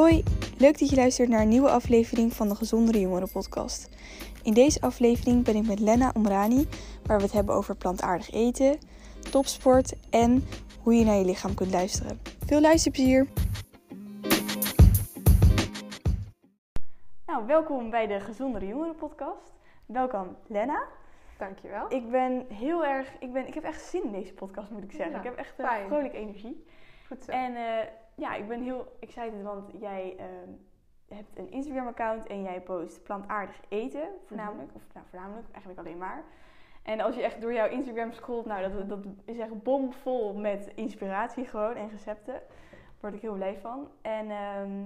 Hoi, leuk dat je luistert naar een nieuwe aflevering van de Gezondere Jongeren podcast. In deze aflevering ben ik met Lena Omrani, waar we het hebben over plantaardig eten, topsport en hoe je naar je lichaam kunt luisteren. Veel luisterplezier! Nou, welkom bij de Gezondere Jongeren podcast. Welkom Lena. Dankjewel. Ik ben heel erg, ik, ben, ik heb echt zin in deze podcast moet ik zeggen. Ja, ik heb echt een fijn. vrolijke energie. Goed zo. En eh, ja, ik ben heel excited, want jij ehm, hebt een Instagram-account en jij post plantaardig eten, voornamelijk. Of nou, voornamelijk, eigenlijk alleen maar. En als je echt door jouw Instagram scrolt, nou, dat, dat is echt bomvol met inspiratie gewoon en recepten. Daar word ik heel blij van. En ehm,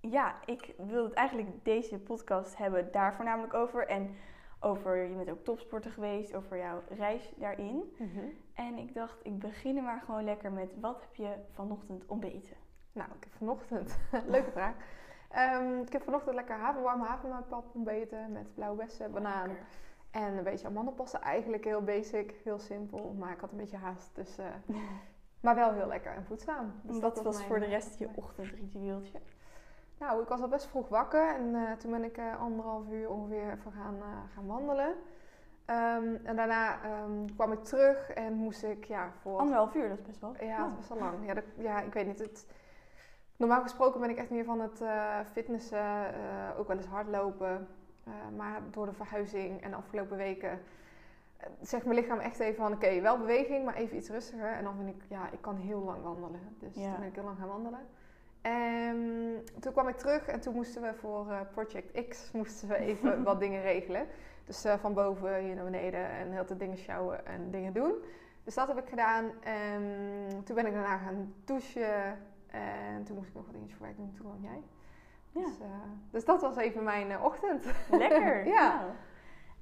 ja, ik wil het eigenlijk deze podcast hebben daar voornamelijk over. En over, je bent ook topsporter geweest, over jouw reis daarin. Mhm. En ik dacht, ik begin er maar gewoon lekker met, wat heb je vanochtend ontbeten? Nou, ik heb vanochtend... Leuke vraag. Ehm, ik heb vanochtend lekker warme havermoutpap ontbeten met blauwe bessen, banaan Lekker. en een beetje amandelpasta. Eigenlijk heel basic, heel simpel, maar ik had een beetje haast. Dus, eh, maar wel heel lekker en voedzaam. Dus dat was mijn, voor de eh, rest je ochtendritueeltje. Nou, ik was al best vroeg wakker en eh, toen ben ik eh, anderhalf uur ongeveer even gaan, eh, gaan wandelen. Ehm, en daarna ehm, kwam ik terug en moest ik ja, voor Anderhalf uur, dat is best wel. Ja, dat is best wel lang. Ja, dat, ja ik weet niet. Het, normaal gesproken ben ik echt meer van het fitnessen, ook wel eens hardlopen. Maar door de verhuizing en de afgelopen weken zegt mijn lichaam echt even van... Oké, wel beweging, maar even iets rustiger. En dan vind ik, ja, ik kan heel lang wandelen. Dus Ja. toen ben ik heel lang gaan wandelen. En toen kwam ik terug en toen moesten we voor eh, Project X moesten we even wat dingen regelen. Dus eh, van boven hier naar beneden en heel veel dingen sjouwen en dingen doen. Dus dat heb ik gedaan. En toen ben ik daarna gaan douchen. En toen moest ik nog wat dingetjes voor werk doen. Toen kwam jij. Ja. Dus, eh, dus dat was even mijn ochtend. Lekker. Ja. nou.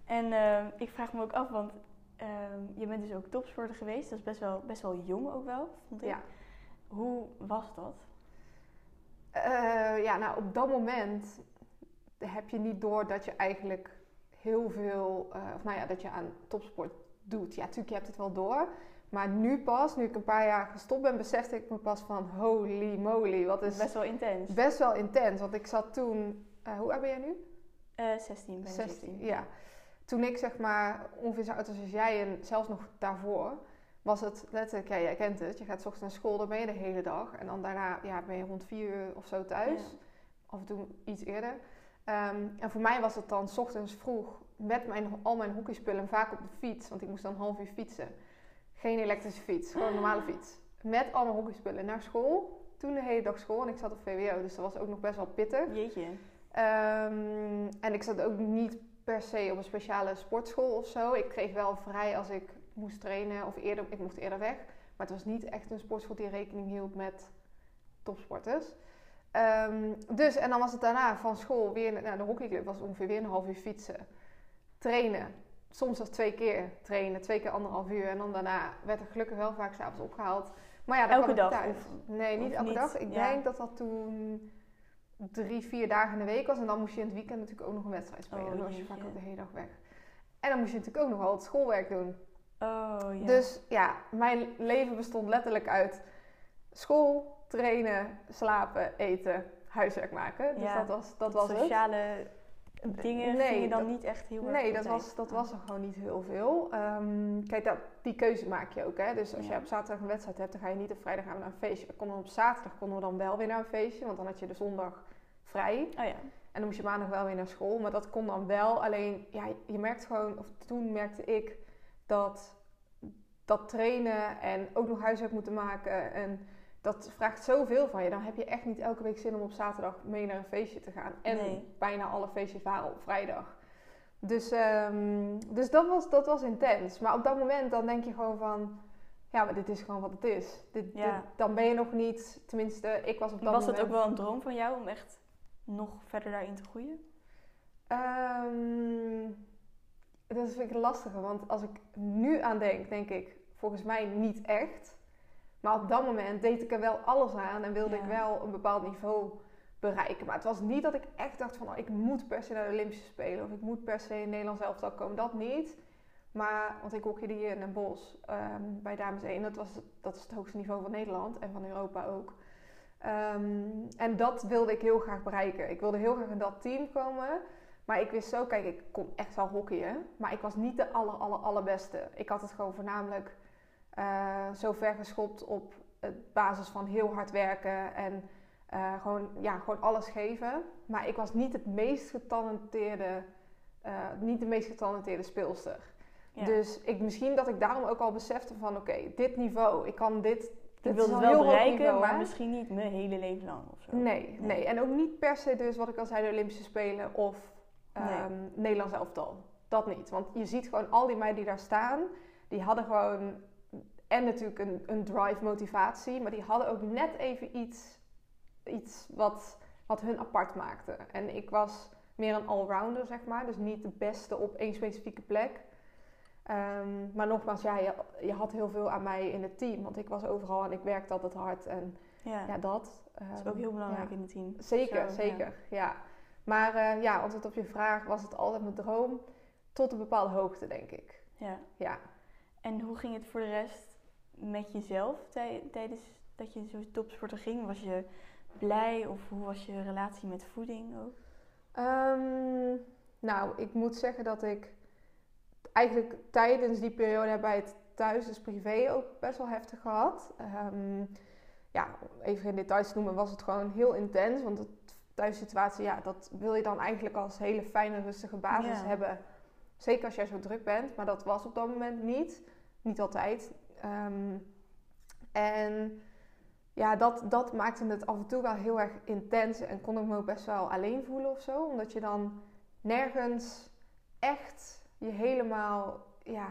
En ehm, ik vraag me ook af, want ehm, je bent dus ook topsporter geweest. Dat is best wel, best wel jong ook wel, vond ik. Ja. Hoe was dat? Eh, ja, nou op dat moment heb je niet door dat je eigenlijk heel veel, eh, of nou ja, dat je aan topsport doet. Ja, natuurlijk, je hebt het wel door. Maar nu pas, nu ik een paar jaar gestopt ben, besefte ik me pas van holy moly, wat is best wel intens. best wel intens. Want ik zat toen, eh, hoe oud ben jij nu? Eh 16, bijna 16, 17. ja. Toen ik zeg maar ongeveer zo oud was als jij en zelfs nog daarvoor, was het letterlijk, ja, jij kent het. Je gaat 's ochtends naar school, dan ben je de hele dag. En dan daarna ja, ben je rond vier uur of zo thuis. Ja. Af en toe iets eerder. Ehm, en voor mij was het dan 's ochtends vroeg met mijn, al mijn hockeyspullen vaak op de fiets. Want ik moest dan een half uur fietsen. Geen elektrische fiets, gewoon een normale fiets. Met al mijn hockeyspullen naar school. Toen de hele dag school en ik zat op VWO, dus dat was ook nog best wel pittig. Jeetje. Ehm, en ik zat ook niet per se op een speciale sportschool of zo. Ik kreeg wel vrij als ik moest trainen of eerder, ik mocht eerder weg. Maar het was niet echt een sportschool die rekening hield met topsporters. Ehm, dus, en dan was het daarna van school weer naar de hockeyclub. Was ongeveer weer een half uur fietsen. Trainen. Soms was twee keer trainen, twee keer anderhalf uur. En dan daarna werd er gelukkig wel vaak s'avonds opgehaald. Maar ja, dan Elke dag, thuis. nee, niet elke niet? dag. Ik Ja. denk dat dat toen drie, vier dagen in de week was. En dan moest je in het weekend natuurlijk ook nog een wedstrijd spelen. Oh, dan was je vaak ook de hele dag weg. En dan moest je natuurlijk ook nog wel het schoolwerk doen. Oh ja. Dus ja, mijn leven bestond letterlijk uit school, trainen, slapen, eten, huiswerk maken. Dus Ja, dat was, dat was het. Sociale dingen Nee, gingen dan dat- niet echt heel erg Nee, dat was, dat was er gewoon niet heel veel. Ehm, kijk, dat, die keuze maak je ook. Hè? Dus als Ja. je op zaterdag een wedstrijd hebt, dan ga je niet op vrijdag naar een feestje. We konden op zaterdag konden we dan wel weer naar een feestje, want dan had je de zondag vrij. Oh ja. En dan moest je maandag wel weer naar school. Maar dat kon dan wel. Alleen, ja, je merkt gewoon, of toen merkte ik dat dat trainen en ook nog huiswerk moeten maken. En dat vraagt zoveel van je. Dan heb je echt niet elke week zin om op zaterdag mee naar een feestje te gaan. En Nee. bijna alle feestjes waren op vrijdag. Dus, ehm, dus dat, was, dat was intens. Maar op dat moment dan denk je gewoon van... Ja, maar dit is gewoon wat het is. Dit, Ja. dit- dan ben je nog niet... Tenminste, ik was op dat Was moment... het ook wel een droom van jou om echt nog verder daarin te groeien? Ehm, dat vind ik lastiger, want als ik nu aan denk, denk ik volgens mij niet echt. Maar op dat moment deed ik er wel alles aan en wilde Ja. ik wel een bepaald niveau bereiken. Maar het was niet dat ik echt dacht van, oh, ik moet per se naar de Olympische Spelen of ik moet per se in Nederlands elftal komen. Dat niet. Maar, want ik hockeyde hier in Den Bosch ehm, bij Dames 1. Dat, was, dat is het hoogste niveau van Nederland en van Europa ook. Ehm, en dat wilde ik heel graag bereiken. Ik wilde heel graag in dat team komen. Maar ik wist zo, kijk, ik kon echt wel hockeyen. Maar ik was niet de aller, aller, allerbeste. Ik had het gewoon voornamelijk uh, zo ver geschopt op het basis van heel hard werken. En uh, gewoon, ja, gewoon alles geven. Maar ik was niet het meest getalenteerde, uh, niet de meest getalenteerde speelster. Ja. Dus ik, misschien dat ik daarom ook al besefte van oké, dit niveau, ik kan dit. Ik wil het wel bereiken, niveau, maar misschien niet mijn hele leven lang of zo. Nee, nee, En ook niet per se dus wat ik al zei, de Olympische Spelen of um, nee. Nederlands elftal. Dat niet. Want je ziet gewoon al die meiden die daar staan, die hadden gewoon en natuurlijk een, een drive motivatie, maar die hadden ook net even iets, iets wat, wat hun apart maakte. En ik was meer een allrounder, zeg maar. Dus niet de beste op één specifieke plek. Um, maar nogmaals, ja, je, je, had heel veel aan mij in het team. Want ik was overal en ik werkte altijd hard. En ja, ja dat. Um, dat is ook heel belangrijk ja. in het team. Zeker, Zo, zeker. Ja. Maar uh, ja, antwoord op je vraag, was het altijd mijn droom? Tot een bepaalde hoogte, denk ik. Ja. ja. En hoe ging het voor de rest met jezelf tijdens dat je zo topsporter ging? Was je blij of hoe was je relatie met voeding ook? Um, nou, ik moet zeggen dat ik eigenlijk tijdens die periode bij het thuis, dus privé, ook best wel heftig gehad. Um, ja, even in details noemen, was het gewoon heel intens. Want de thuissituatie, ja, dat wil je dan eigenlijk als hele fijne, rustige basis ja. hebben. Zeker als jij zo druk bent, maar dat was op dat moment niet. Niet altijd. Um, en ja, dat, dat maakte het af en toe wel heel erg intens en kon ik me ook best wel alleen voelen of zo. Omdat je dan nergens echt je helemaal ja,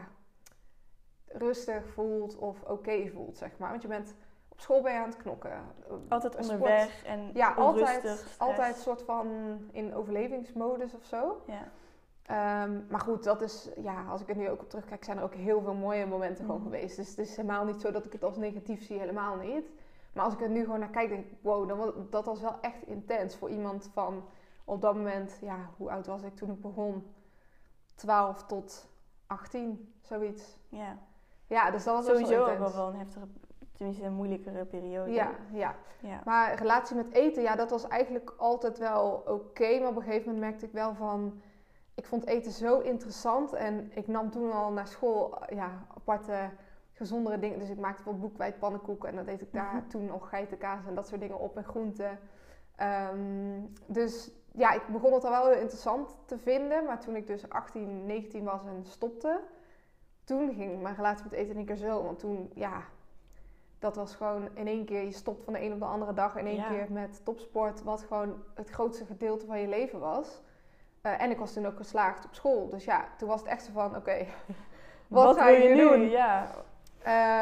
rustig voelt of oké okay voelt, zeg maar. Want je bent op school ben je aan het knokken. Altijd onderweg en ja, altijd, altijd soort van in overlevingsmodus of zo. Ja. Um, maar goed, dat is, ja, als ik er nu ook op terugkijk, zijn er ook heel veel mooie momenten gewoon mm. geweest. Dus het is helemaal niet zo dat ik het als negatief zie, helemaal niet. Maar als ik er nu gewoon naar kijk, denk ik, wow, dan, dat was wel echt intens voor iemand van op dat moment, ja, hoe oud was ik toen ik begon? 12 tot 18, zoiets. Ja. Ja, dus dat was sowieso ook wel, wel een heftige, tenminste een moeilijkere periode. Ja, ja, ja. Maar relatie met eten, ja, dat was eigenlijk altijd wel oké. Okay, maar op een gegeven moment merkte ik wel van ik vond eten zo interessant en ik nam toen al naar school ja, aparte gezondere dingen. Dus ik maakte bijvoorbeeld boekwijd pannenkoeken en dan deed ik daar mm -hmm. toen nog geitenkaas en dat soort dingen op en groenten. Um, dus ja, ik begon het al wel heel interessant te vinden. Maar toen ik dus 18, 19 was en stopte, toen ging mijn relatie met eten in één keer zo. Want toen, ja, dat was gewoon in één keer, je stopt van de een op de andere dag in één ja. keer met topsport, wat gewoon het grootste gedeelte van je leven was. Uh, en ik was toen ook geslaagd op school. Dus ja, toen was het echt zo van, oké, okay, wat, wat, ga je nu doen? Ja.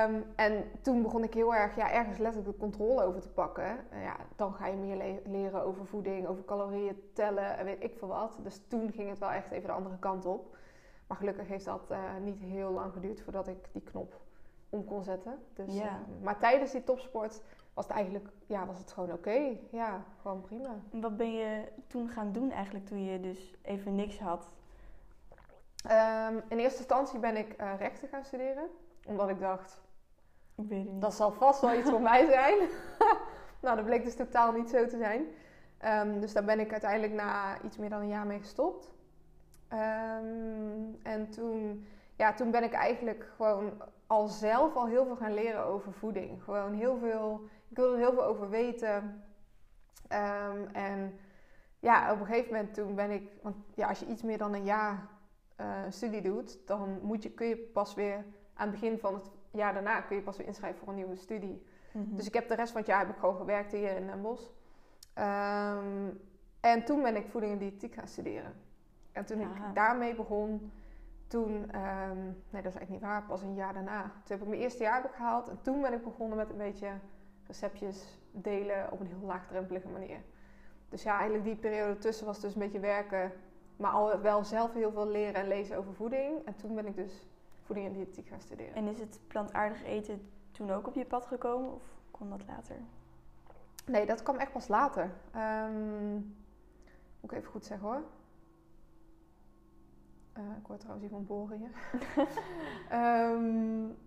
Um, en toen begon ik heel erg, ja, ergens letterlijk de controle over te pakken. Uh, ja, dan ga je meer le leren over voeding, over calorieën tellen en weet ik veel wat. Dus toen ging het wel echt even de andere kant op. Maar gelukkig heeft dat uh, niet heel lang geduurd voordat ik die knop om kon zetten. Dus, ja. maar tijdens die topsport was het eigenlijk, ja, was het gewoon oké. Okay. Ja, gewoon prima. Wat ben je toen gaan doen eigenlijk toen je dus even niks had? Um, in eerste instantie ben ik uh, rechten gaan studeren. Omdat ik dacht, ik weet het niet. dat zal vast wel iets voor mij zijn. nou, dat bleek dus totaal niet zo te zijn. Um, dus daar ben ik uiteindelijk na iets meer dan een jaar mee gestopt. Um, en toen, ja, toen ben ik eigenlijk gewoon al zelf al heel veel gaan leren over voeding. Gewoon heel veel ik wilde er heel veel over weten. Um, en ja, op een gegeven moment toen ben ik... Want ja, als je iets meer dan een jaar uh, studie doet... dan moet je, kun je pas weer aan het begin van het jaar daarna... kun je pas weer inschrijven voor een nieuwe studie. Mm -hmm. Dus ik heb de rest van het jaar heb ik gewoon gewerkt hier in Den Bosch. Um, en toen ben ik voeding en diëtiek gaan studeren. En toen Aha. ik daarmee begon... Toen, um, nee dat is eigenlijk niet waar, pas een jaar daarna. Toen heb ik mijn eerste jaar gehaald. En toen ben ik begonnen met een beetje receptjes delen op een heel laagdrempelige manier. Dus ja, eigenlijk die periode tussen was dus een beetje werken, maar al wel zelf heel veel leren en lezen over voeding. En toen ben ik dus voeding en diëtiek gaan studeren. En is het plantaardig eten toen ook op je pad gekomen of kon dat later? Nee, dat kwam echt pas later. Um, moet ik even goed zeggen hoor. Uh, ik hoor trouwens iemand boren hier. um,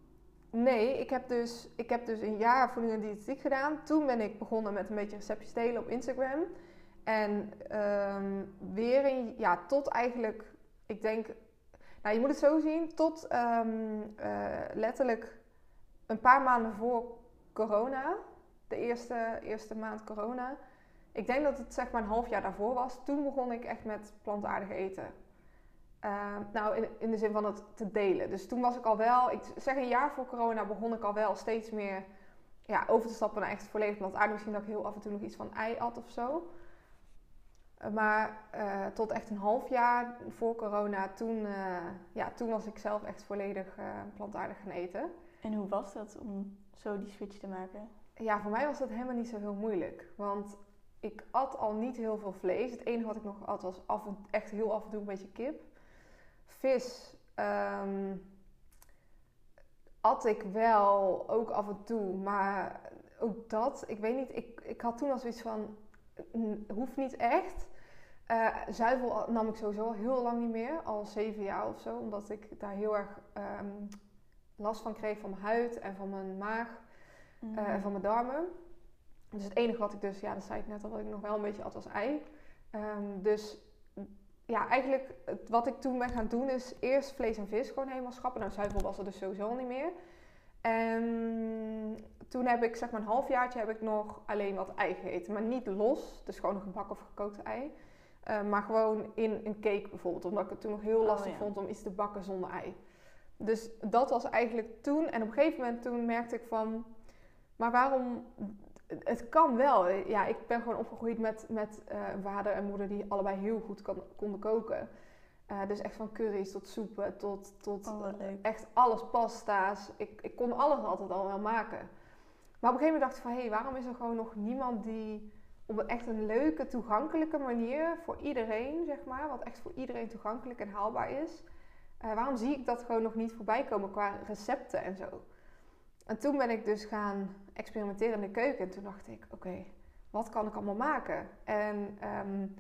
Nee, ik heb, dus, ik heb dus een jaar voeding en gedaan. Toen ben ik begonnen met een beetje receptjes delen op Instagram. En ehm, weer een, ja, tot eigenlijk, ik denk, nou je moet het zo zien, tot ehm, eh, letterlijk een paar maanden voor corona, de eerste, eerste maand corona. Ik denk dat het zeg maar een half jaar daarvoor was. Toen begon ik echt met plantaardig eten. Ehm, nou, in, in, de zin van het te delen. Dus toen was ik al wel, ik zeg een jaar voor corona, begon ik al wel steeds meer ja, over te stappen naar echt volledig plantaardig. Misschien dat ik heel af en toe nog iets van ei at of zo. Eh, maar uh, tot echt een half jaar voor corona, toen, uh, ja, toen was ik zelf echt volledig plantaardig gaan eten. En hoe was dat om zo die switch te maken? Ja, voor mij was dat helemaal niet zo heel moeilijk. Want ik at al niet heel veel vlees. Het enige wat ik nog at was af en, echt heel af en toe een beetje kip. Vis um, at ik wel ook af en toe. Maar ook dat, ik weet niet. Ik, ik had toen al zoiets van, hoeft niet echt. Uh, zuivel nam ik sowieso heel lang niet meer, al zeven jaar of zo, omdat ik daar heel erg um, last van kreeg van mijn huid en van mijn maag mm. uh, en van mijn darmen. Dus het enige wat ik dus, ja, dat zei ik net al, wat ik nog wel een beetje at was ei. Um, dus ja, eigenlijk wat ik toen ben gaan doen is eerst vlees en vis gewoon helemaal schrappen. Nou, zuivel was er dus sowieso niet meer. En toen heb ik zeg maar een halfjaartje heb ik nog alleen wat ei gegeten. Maar niet los, dus gewoon een bak of gekookt ei. Uh, maar gewoon in een cake bijvoorbeeld. Omdat ik het toen nog heel oh, lastig vond om iets te bakken zonder ei. Dus dat was eigenlijk toen. En op een gegeven moment toen merkte ik van... Maar waarom... Het kan wel. Ja, ik ben gewoon opgegroeid met, met uh, vader en moeder die allebei heel goed kan, konden koken. Uh, dus echt van curry's tot soepen, tot, tot oh, echt alles, pasta's. Ik, ik kon alles altijd al wel maken. Maar op een gegeven moment dacht ik van... Hé, hey, waarom is er gewoon nog niemand die op een echt een leuke, toegankelijke manier voor iedereen, zeg maar, wat echt voor iedereen toegankelijk en haalbaar is. Uh, waarom zie ik dat gewoon nog niet voorbij komen qua recepten en zo? En toen ben ik dus gaan experimenteren in de keuken. En toen dacht ik, oké, wat kan ik allemaal maken? En um,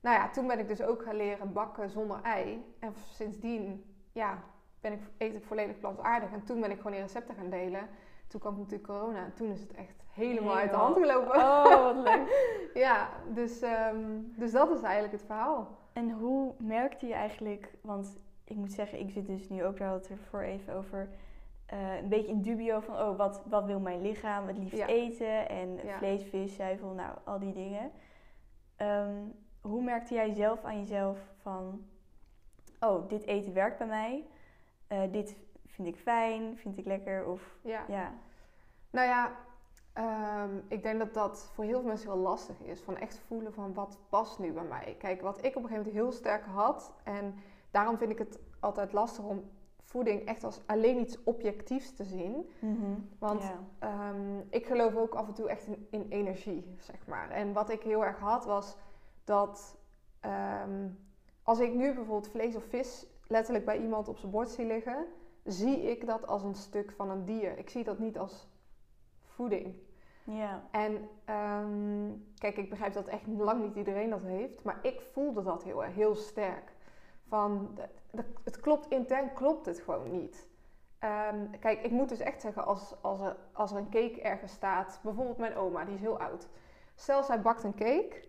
nou ja, toen ben ik dus ook gaan leren bakken zonder ei. En sindsdien, ja, ben ik, eet ik volledig plantaardig. En toen ben ik gewoon die recepten gaan delen. Toen kwam natuurlijk corona en toen is het echt helemaal, uit de hand gelopen. Oh, wat leuk. ja, dus, um, dus dat is eigenlijk het verhaal. En hoe merkte je eigenlijk, want ik moet zeggen, ik zit dus nu ook daar het voor even over. Uh, een beetje in dubio van, oh, wat, wat wil mijn lichaam het liefst ja. eten? En ja. vlees, vis, zuivel, nou, al die dingen. Um, hoe merkte jij zelf aan jezelf van, oh, dit eten werkt bij mij. Uh, dit vind ik fijn, vind ik lekker of ja. ja. Nou ja, um, ik denk dat dat voor heel veel mensen heel lastig is. Van echt voelen van wat past nu bij mij. Kijk, wat ik op een gegeven moment heel sterk had. En daarom vind ik het altijd lastig om voeding echt als alleen iets objectiefs te zien. Mm -hmm. Want um, ik geloof ook af en toe echt in, in, energie, zeg maar. En wat ik heel erg had was dat um, als ik nu bijvoorbeeld vlees of vis letterlijk bij iemand op zijn bord zie liggen, zie ik dat als een stuk van een dier. Ik zie dat niet als voeding. Ja. En um, kijk, ik begrijp dat echt lang niet iedereen dat heeft, maar ik voelde dat heel, heel sterk. Van, het klopt intern, klopt het gewoon niet. Um, kijk, ik moet dus echt zeggen, als, als, er, als er een cake ergens staat, bijvoorbeeld mijn oma, die is heel oud. Stel, zij bakt een cake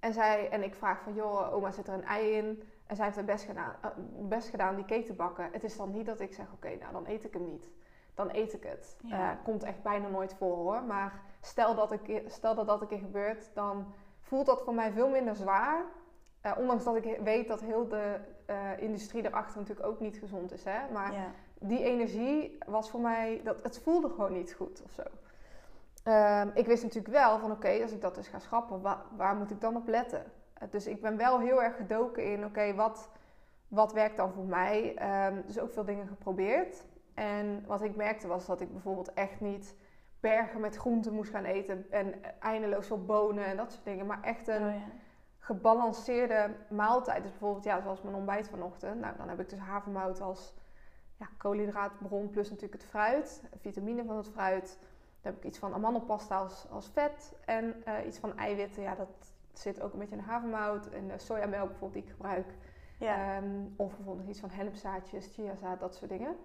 en, zij, en ik vraag van, joh, oma, zit er een ei in? En zij heeft het best gedaan, uh, best gedaan die cake te bakken. Het is dan niet dat ik zeg, oké, okay, nou dan eet ik hem niet dan eet ik het. Ja. Uh, komt echt bijna nooit voor hoor. Maar stel dat, ik, stel dat dat een keer gebeurt, dan voelt dat voor mij veel minder zwaar. Uh, ondanks dat ik weet dat heel de uh, industrie erachter natuurlijk ook niet gezond is. Hè? Maar ja. die energie was voor mij, dat, het voelde gewoon niet goed of zo. Ehm, ik wist natuurlijk wel van oké, okay, als ik dat dus ga schrappen, wa waar moet ik dan op letten? dus ik ben wel heel erg gedoken in oké, okay, wat, wat werkt dan voor mij? Um, dus ook veel dingen geprobeerd. En wat ik merkte was dat ik bijvoorbeeld echt niet bergen met groenten moest gaan eten en eindeloos veel bonen en dat soort dingen. Maar echt een oh, ja. Gebalanceerde maaltijd. Dus bijvoorbeeld, ja, zoals mijn ontbijt vanochtend. Nou, dan heb ik dus havermout als ja, koolhydraatbron plus natuurlijk het fruit, vitamine van het fruit. Dan heb ik iets van amandelpasta als, als vet en uh, iets van eiwitten. Ja, dat zit ook een beetje in havermout en sojamelk bijvoorbeeld die ik gebruik. Ja. Um, of bijvoorbeeld iets van hennepzaadjes, chiazaad, dat soort dingen.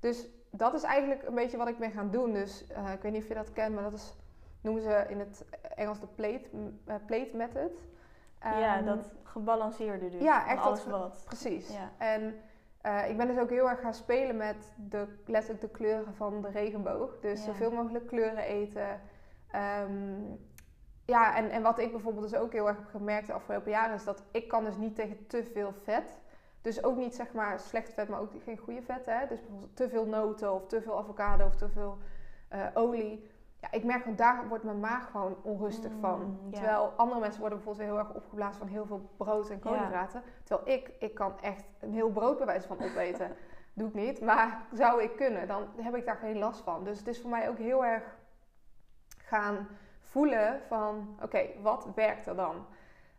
Dus dat is eigenlijk een beetje wat ik ben gaan doen. Dus eh, ik weet niet of je dat kent, maar dat is, noemen ze in het Engels de plate, uh, plate method. Ja, Ehm, dat gebalanceerde dus. ja, echt alles wat. Precies. Ja. En eh, ik ben dus ook heel erg gaan spelen met de, letterlijk de kleuren van de regenboog. Dus Ja. zoveel mogelijk kleuren eten. Ehm, ja, en, en wat ik bijvoorbeeld dus ook heel erg heb gemerkt de afgelopen jaren is dat ik kan dus niet tegen te veel vet. Dus ook niet zeg maar slecht vet, maar ook geen goede vet. Hè? Dus bijvoorbeeld te veel noten of te veel avocado of te veel eh, olie. Ja, ik merk gewoon daar wordt mijn maag gewoon onrustig Mm, van. Terwijl andere mensen worden bijvoorbeeld weer heel erg opgeblazen van heel veel brood en koolhydraten. Terwijl ik, ik kan echt een heel brood bij wijze van opeten. Doe ik niet, maar zou ik kunnen, dan heb ik daar geen last van. Dus het is voor mij ook heel erg gaan voelen van, oké, wat werkt er dan?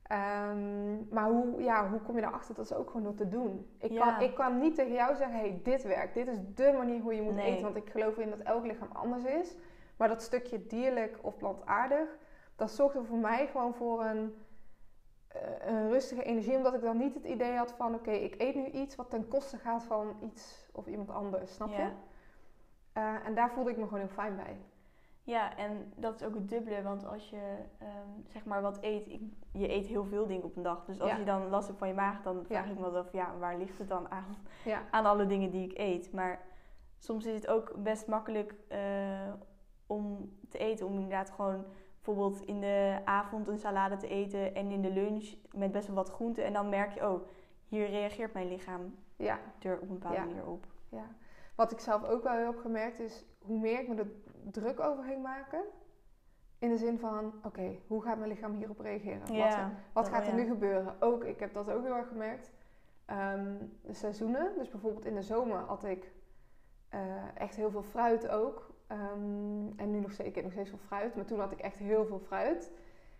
Ehm, maar hoe, ja, hoe kom je erachter? Dat is ook gewoon door te doen. Ik, Ja. kan, ik kan niet tegen jou zeggen, hey, dit werkt. Dit is dé manier hoe je moet Nee. eten. Want ik geloof in dat elk lichaam anders is. Maar dat stukje dierlijk of plantaardig, dat zorgt er voor mij gewoon voor een, eh, een rustige energie. Omdat ik dan niet het idee had van, oké, ik eet nu iets wat ten koste gaat van iets of iemand anders. Snap je? Ja. Eh, en daar voelde ik me gewoon heel fijn bij. Ja, en dat is ook het dubbele, want als je ehm, zeg maar wat eet, ik- je eet heel veel dingen op een dag. Dus als Ja. je dan last hebt van je maag, dan vraag Ja. ik me wel af, ja, waar ligt het dan aan? Ja. Aan alle dingen die ik eet. Maar soms is het ook best makkelijk eh, om te eten, om inderdaad gewoon bijvoorbeeld in de avond een salade te eten en in de lunch met best wel wat groenten. En dan merk je, oh, hier reageert mijn lichaam Ja. er op een bepaalde Ja. manier op. Ja. Wat ik zelf ook wel heel heb gemerkt is hoe meer ik me er druk over ging maken. In de zin van, oké, hoe gaat mijn lichaam hierop reageren? wat Ja, wat dat gaat er nu gebeuren? Ook, ik heb dat ook heel erg gemerkt. Ehm, de seizoenen, dus bijvoorbeeld in de zomer had ik eh, echt heel veel fruit ook. Ehm, en nu nog steeds, ik eet nog steeds veel fruit, maar toen had ik echt heel veel fruit.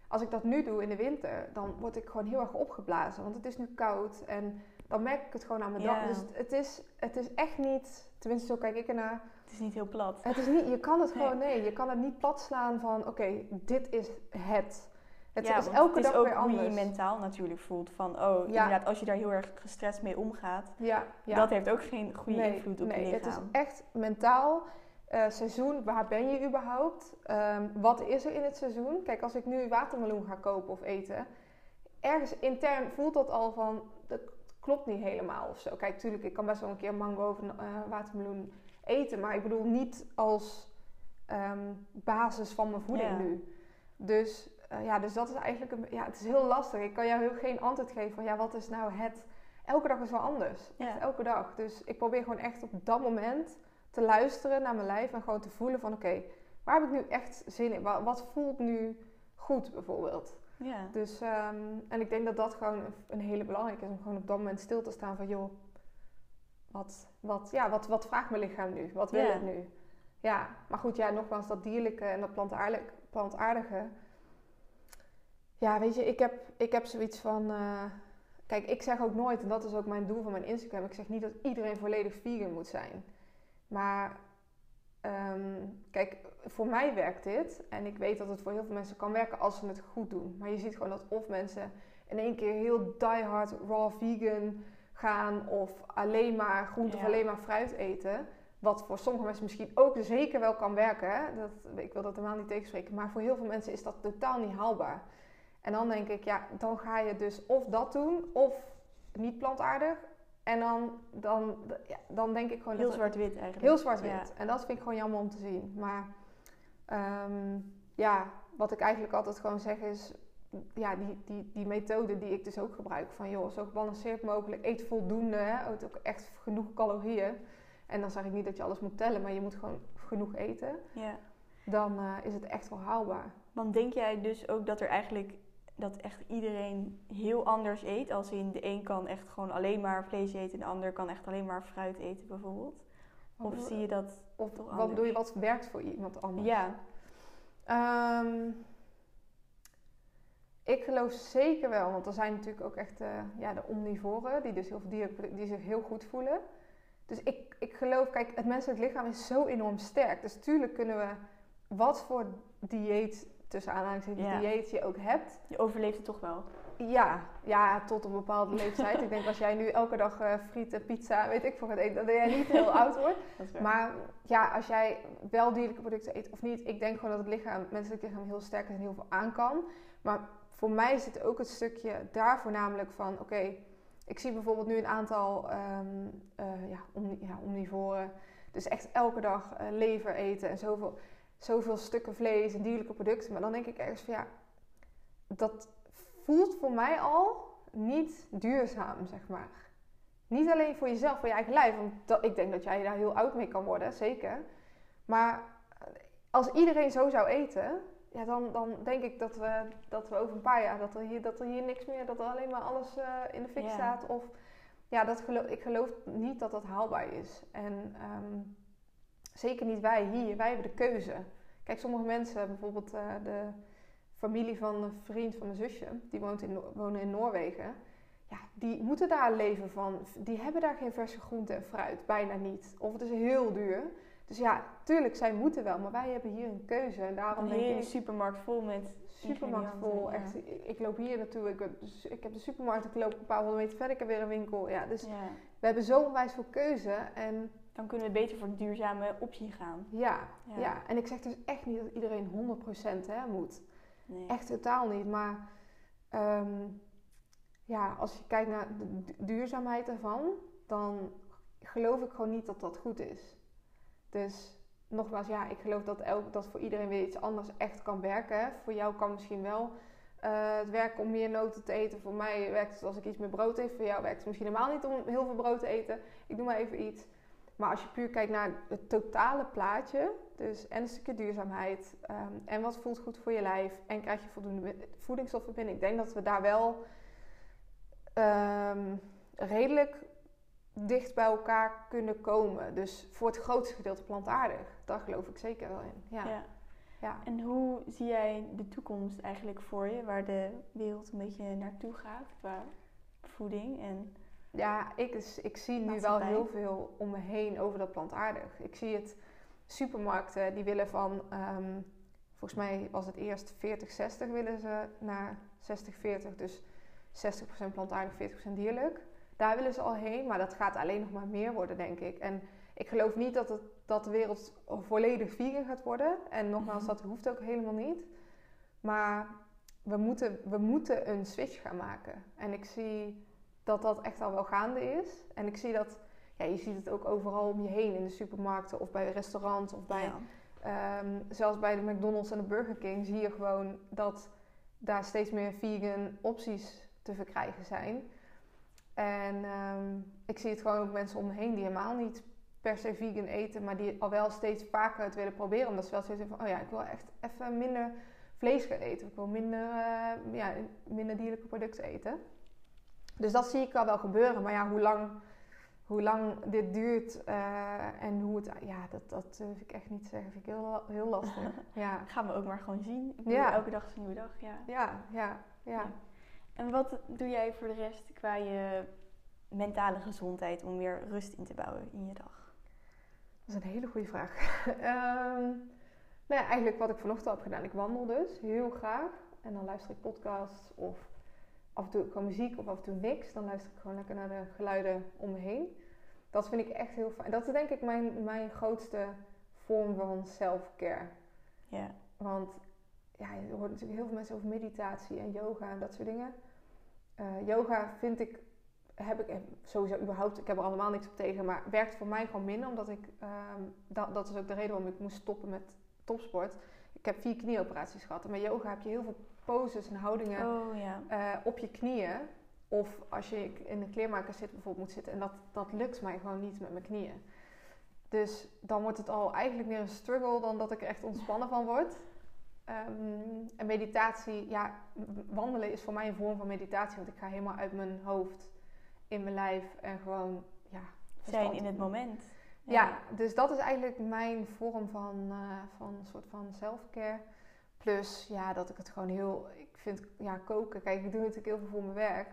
Als ik dat nu doe in de winter, dan word ik gewoon heel erg opgeblazen. Want het is nu koud en dan merk ik het gewoon aan mijn Ja. dag. Dus het is, het is echt niet, tenminste zo kijk ik ernaar. Het is niet heel plat. Het is niet, je kan het Nee. gewoon, nee, je kan het niet plat slaan van, oké, dit is het. Het ja, is elke het is dag ook weer hoe je anders. je mentaal natuurlijk voelt. Van, oh, inderdaad, als je daar heel erg gestrest mee omgaat, Ja, ja. dat heeft ook geen goede nee, invloed op nee, je het is lichaam. echt mentaal. Eh, seizoen, waar ben je überhaupt? Ehm, wat is er in het seizoen? Kijk, als ik nu watermeloen ga kopen of eten, ergens intern voelt dat al van, dat klopt niet helemaal of zo. Kijk, tuurlijk, ik kan best wel een keer mango of eh, watermeloen eten, maar ik bedoel niet als ehm, basis van mijn voeding Ja. nu. Dus eh, ja, dus dat is eigenlijk, een, ja, het is heel lastig. Ik kan jou heel geen antwoord geven van, ja, wat is nou het? Elke dag is wel anders. Ja. Elke dag. Dus ik probeer gewoon echt op dat moment te luisteren naar mijn lijf en gewoon te voelen van, oké, waar heb ik nu echt zin in? Wat, wat voelt nu goed bijvoorbeeld? Ja. Dus, ehm, en ik denk dat dat gewoon een, een hele belangrijke is om gewoon op dat moment stil te staan van, joh, wat, wat, ja, wat, wat vraagt mijn lichaam nu? Wat wil Ja. het nu? Ja, maar goed, ja, nogmaals, dat dierlijke en dat plantaardige, plantaardige. Ja, weet je, ik heb, ik heb zoiets van. eh, kijk, ik zeg ook nooit, en dat is ook mijn doel van mijn Instagram. Ik zeg niet dat iedereen volledig vegan moet zijn. Maar ehm, kijk, voor mij werkt dit. En ik weet dat het voor heel veel mensen kan werken als ze het goed doen. Maar je ziet gewoon dat of mensen in één keer heel diehard raw vegan gaan. Of alleen maar groente of alleen maar fruit eten. Wat voor sommige mensen misschien ook zeker wel kan werken. Dat, ik wil dat helemaal niet tegenspreken. Maar voor heel veel mensen is dat totaal niet haalbaar. En dan denk ik, ja, dan ga je dus of dat doen, of niet plantaardig. En dan, dan, ja, dan denk ik gewoon Heel zwart-wit eigenlijk. Heel zwart-wit. Ja. En dat vind ik gewoon jammer om te zien. Maar ehm, ja, wat ik eigenlijk altijd gewoon zeg is... Ja, die, die, die methode die ik dus ook gebruik. Van joh, zo gebalanceerd mogelijk. Eet voldoende. Hè? Eet ook echt genoeg calorieën. En dan zeg ik niet dat je alles moet tellen. Maar je moet gewoon genoeg eten. Ja. Dan eh, is het echt wel haalbaar. Want denk jij dus ook dat er eigenlijk dat echt iedereen heel anders eet? Als in de een kan echt gewoon alleen maar vlees eten en de ander kan echt alleen maar fruit eten bijvoorbeeld? Of zie je dat? Of toch wat bedoel je, wat werkt voor iemand anders? Ja, Ehm, ik geloof zeker wel, want er zijn natuurlijk ook echt eh, ja, de omnivoren, die dus heel dieren, die zich heel goed voelen. Dus ik, ik geloof, kijk, het menselijk lichaam is zo enorm sterk. Dus tuurlijk kunnen we, wat voor dieet, tussen aanhalingstekens Ja. dieet je ook hebt, je overleeft het toch wel. Ja, ja, tot een bepaalde leeftijd. ik denk als jij nu elke dag uh, frieten, pizza, weet ik veel gaat eten, dat jij niet heel oud wordt. Maar ja, als jij wel dierlijke producten eet of niet, ik denk gewoon dat het lichaam, menselijk lichaam heel sterk is en heel veel aan kan. Maar voor mij zit ook het stukje daar voornamelijk van, oké, ik zie bijvoorbeeld nu een aantal um, uh, ja, om, ja, omnivoren. Dus echt elke dag uh, lever eten en zoveel, zoveel stukken vlees en dierlijke producten. Maar dan denk ik ergens van ja, dat voelt voor mij al niet duurzaam, zeg maar. Niet alleen voor jezelf, voor je eigen lijf. Want dat, ik denk dat jij daar heel oud mee kan worden, zeker. Maar als iedereen zo zou eten, ja, dan, dan denk ik dat we, dat we over een paar jaar, dat er hier, dat er hier niks meer, dat er alleen maar alles uh, in de fik staat. Of ja, dat geloof, ik geloof niet dat dat haalbaar is. En um, zeker niet wij hier, wij hebben de keuze. Kijk, sommige mensen, bijvoorbeeld uh, de familie van een vriend van mijn zusje, die woont in, wonen in Noorwegen. Ja, die moeten daar leven van. Die hebben daar geen verse groente en fruit, bijna niet. Of het is heel duur. Dus ja, tuurlijk, zij moeten wel, maar wij hebben hier een keuze. En daarom een hele supermarkt vol met supermarkt vol. Echt, ik, loop hier naartoe, ik, ik heb de supermarkt, ik loop een paar honderd meter verder, ik heb weer een winkel. Ja, dus we hebben zo onwijs veel keuze. En dan kunnen we beter voor de duurzame optie gaan. Ja, ja, en ik zeg dus echt niet dat iedereen 100% hè, moet. Nee. Echt totaal niet. Maar ehm, ja, als je kijkt naar de duurzaamheid ervan, dan geloof ik gewoon niet dat dat goed is. Dus nogmaals, ja, ik geloof dat, elk, dat voor iedereen weer iets anders echt kan werken. Voor jou kan misschien wel uh, het werken om meer noten te eten. Voor mij werkt het als ik iets meer brood eet. Voor jou werkt het misschien helemaal niet om heel veel brood te eten. Ik doe maar even iets. Maar als je puur kijkt naar het totale plaatje, dus en een stukje duurzaamheid, ehm, en wat voelt goed voor je lijf, en krijg je voldoende voedingsstoffen binnen, ik denk dat we daar wel um, redelijk dicht bij elkaar kunnen komen. Dus voor het grootste gedeelte plantaardig. Daar geloof ik zeker wel in. Ja. ja. ja. En hoe zie jij de toekomst eigenlijk voor je? Waar de wereld een beetje naartoe gaat qua voeding en... Ja, ik, ik zie nu wel heel veel om me heen over dat plantaardig. Ik zie het, supermarkten die willen van, um, volgens mij was het eerst 40-60 willen ze naar 60-40. Dus 60% plantaardig, 40% dierlijk. Daar willen ze al heen, maar dat gaat alleen nog maar meer worden, denk ik. En ik geloof niet dat, het, dat de wereld volledig vegan gaat worden. En nogmaals, mhm. dat hoeft ook helemaal niet. Maar we moeten, we moeten een switch gaan maken. En ik zie dat dat echt al wel gaande is. En ik zie dat, ja, je ziet het ook overal om je heen in de supermarkten of bij restaurants of bij, ehm, zelfs bij de McDonald's en de Burger King zie je gewoon dat daar steeds meer vegan opties te verkrijgen zijn. En ehm, ik zie het gewoon ook mensen om me heen die helemaal niet per se vegan eten, maar die al wel steeds vaker het willen proberen. Omdat ze wel steeds van, oh ja, ik wil echt even minder vlees gaan eten. Ik wil minder, uh, ja, minder dierlijke producten eten. Dus dat zie ik al wel gebeuren. Maar ja, hoe lang, hoe lang dit duurt uh, en hoe het... Ja, dat, dat durf ik echt niet zeggen. Vind ik heel, heel lastig. ja. Gaan we ook maar gewoon zien. Ik ja. Elke dag is een nieuwe dag. Ja. Ja, ja, ja. En wat doe jij voor de rest qua je mentale gezondheid om weer rust in te bouwen in je dag? Dat is een hele goede vraag. um, nou ja, eigenlijk wat ik vanochtend heb gedaan. Ik wandel dus heel graag. En dan luister ik podcasts of af en toe gewoon muziek of af en toe niks. Dan luister ik gewoon lekker naar de geluiden om me heen. Dat vind ik echt heel fijn. Dat is denk ik mijn, mijn grootste vorm van self-care. Ja. Want ja, je hoort natuurlijk heel veel mensen over meditatie en yoga en dat soort dingen. Uh, yoga vind ik, heb ik sowieso überhaupt, ik heb er allemaal niks op tegen, maar werkt voor mij gewoon minder. Omdat ik, um, dat, dat is ook de reden waarom ik moest stoppen met topsport. Ik heb vier knieoperaties gehad. En met yoga heb je heel veel poses en houdingen oh, ja. uh, op je knieën. Of als je in de kleermaker zit bijvoorbeeld moet zitten. En dat, dat lukt mij gewoon niet met mijn knieën. Dus dan wordt het al eigenlijk meer een struggle dan dat ik er echt ontspannen van word. Um, en meditatie, ja, wandelen is voor mij een vorm van meditatie. Want ik ga helemaal uit mijn hoofd in mijn lijf en gewoon, ja. Zijn in het moment. Ja. dus dat is eigenlijk mijn vorm van, uh, van een soort van self-care. Plus, ja, dat ik het gewoon heel... Ik vind, ja, koken... Kijk, ik doe natuurlijk heel veel voor mijn werk.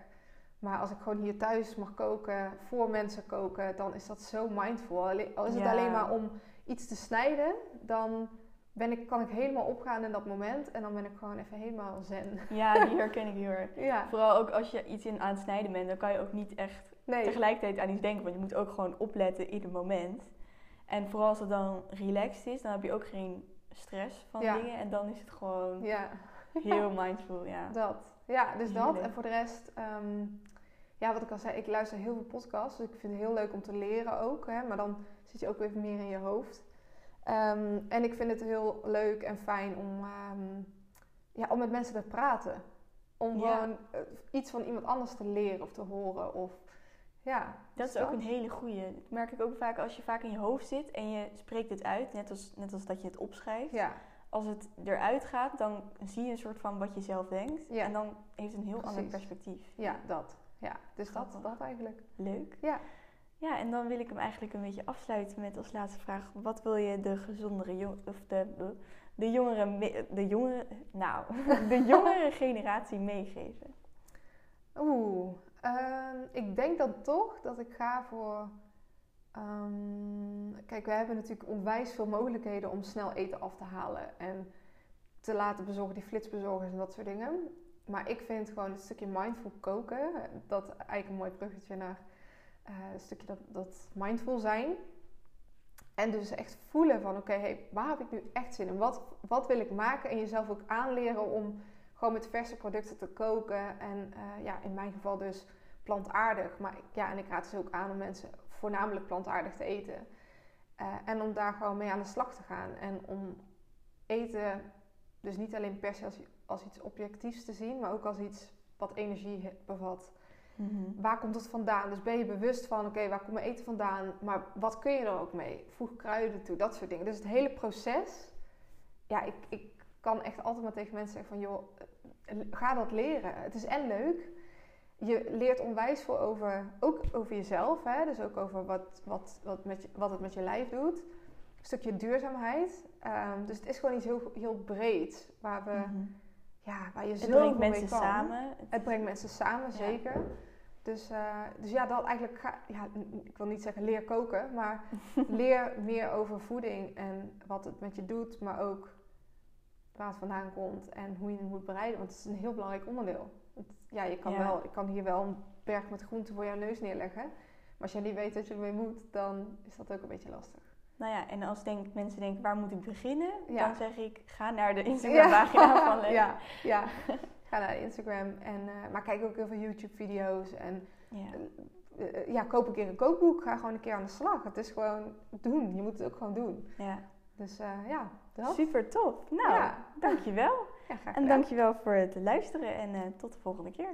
Maar als ik gewoon hier thuis mag koken, voor mensen koken, dan is dat zo mindful. Al is het alleen maar om iets te snijden, dan ben ik, kan ik helemaal opgaan in dat moment. En dan ben ik gewoon even helemaal zen. Ja, die herken ik heel erg. Ja, Vooral ook als je iets in aan het snijden bent, dan kan je ook niet echt nee. tegelijkertijd aan iets denken. Want je moet ook gewoon opletten in het moment. En vooral als het dan relaxed is, dan heb je ook geen stress van Ja. dingen. En dan is het gewoon Ja, heel mindful, ja. dat. Ja, dus dat. En voor de rest, ehm, ja, wat ik al zei, ik luister heel veel podcasts. Dus ik vind het heel leuk om te leren ook. Hè, maar dan zit je ook even meer in je hoofd. Ehm, en ik vind het heel leuk en fijn om, ehm, ja, om met mensen te praten. Om Ja. gewoon eh, iets van iemand anders te leren of te horen. Of, ja, Dat is ook een hele goeie. Dat merk ik ook vaak als je vaak in je hoofd zit en je spreekt het uit, net als, net als dat je het opschrijft. Ja, Als het eruit gaat, dan zie je een soort van wat je zelf denkt. Ja. En dan heeft het een heel ander perspectief. ja, dat. Ja, dus dat, Grappig. dat eigenlijk. Leuk. Ja. Ja, en dan wil ik hem eigenlijk een beetje afsluiten met als laatste vraag. Wat wil je de gezondere jong of de, de, jongere, de jongere, nou, de jongere generatie meegeven? Oeh, ehm, ik denk dan toch dat ik ga voor. ehm, kijk, we hebben natuurlijk onwijs veel mogelijkheden om snel eten af te halen en te laten bezorgen, die flitsbezorgers en dat soort dingen. Maar ik vind gewoon het stukje mindful koken, dat eigenlijk een mooi bruggetje naar eh het stukje dat, dat mindful zijn. En dus echt voelen van, oké, hey, waar heb ik nu echt zin in? Wat, wat wil ik maken? En jezelf ook aanleren om gewoon met verse producten te koken. En eh, ja, in mijn geval dus plantaardig. Maar ja, en ik raad dus ook aan om mensen voornamelijk plantaardig te eten. Eh, en om daar gewoon mee aan de slag te gaan. En om eten dus niet alleen per se als, als iets objectiefs te zien, maar ook als iets wat energie bevat. Waar komt het vandaan? Dus ben je bewust van, oké, waar komt mijn eten vandaan? Maar wat kun je er ook mee? Voeg kruiden toe, dat soort dingen. Dus het hele proces, ja, ik, ik kan echt altijd maar tegen mensen zeggen van, joh, ga dat leren. Het is en leuk. Je leert onwijs veel over, ook over jezelf, hè? dus ook over wat, wat, wat, met je, wat het met je lijf doet. Een stukje duurzaamheid. Ehm, dus het is gewoon iets heel, heel breed, waar, we, Mhm. ja, waar je Het brengt mensen kan. samen. Het brengt mensen samen, Ja. zeker. Dus, eh, dus ja, dat eigenlijk ga, ja, ik wil niet zeggen leer koken, maar leer meer over voeding en wat het met je doet, maar ook waar het vandaan komt en hoe je het moet bereiden, want het is een heel belangrijk onderdeel. Ja, je kan Ja. wel, ik kan hier wel een berg met groenten voor jouw neus neerleggen, maar als jij niet weet wat je ermee moet, dan is dat ook een beetje lastig. Nou ja, en als denk, mensen denken, waar moet ik beginnen? Ja. Dan zeg ik, ga naar de Instagram-pagina van ja, ja. Ga naar Instagram, en, eh, maar kijk ook heel veel YouTube-video's en Ja. eh, eh, ja, koop een keer een kookboek. Ga gewoon een keer aan de slag. Het is gewoon doen. Je moet het ook gewoon doen. ja. Dus ja, Super tof. Nou, Ja. dankjewel. Ja, En dankjewel voor het luisteren en eh, tot de volgende keer.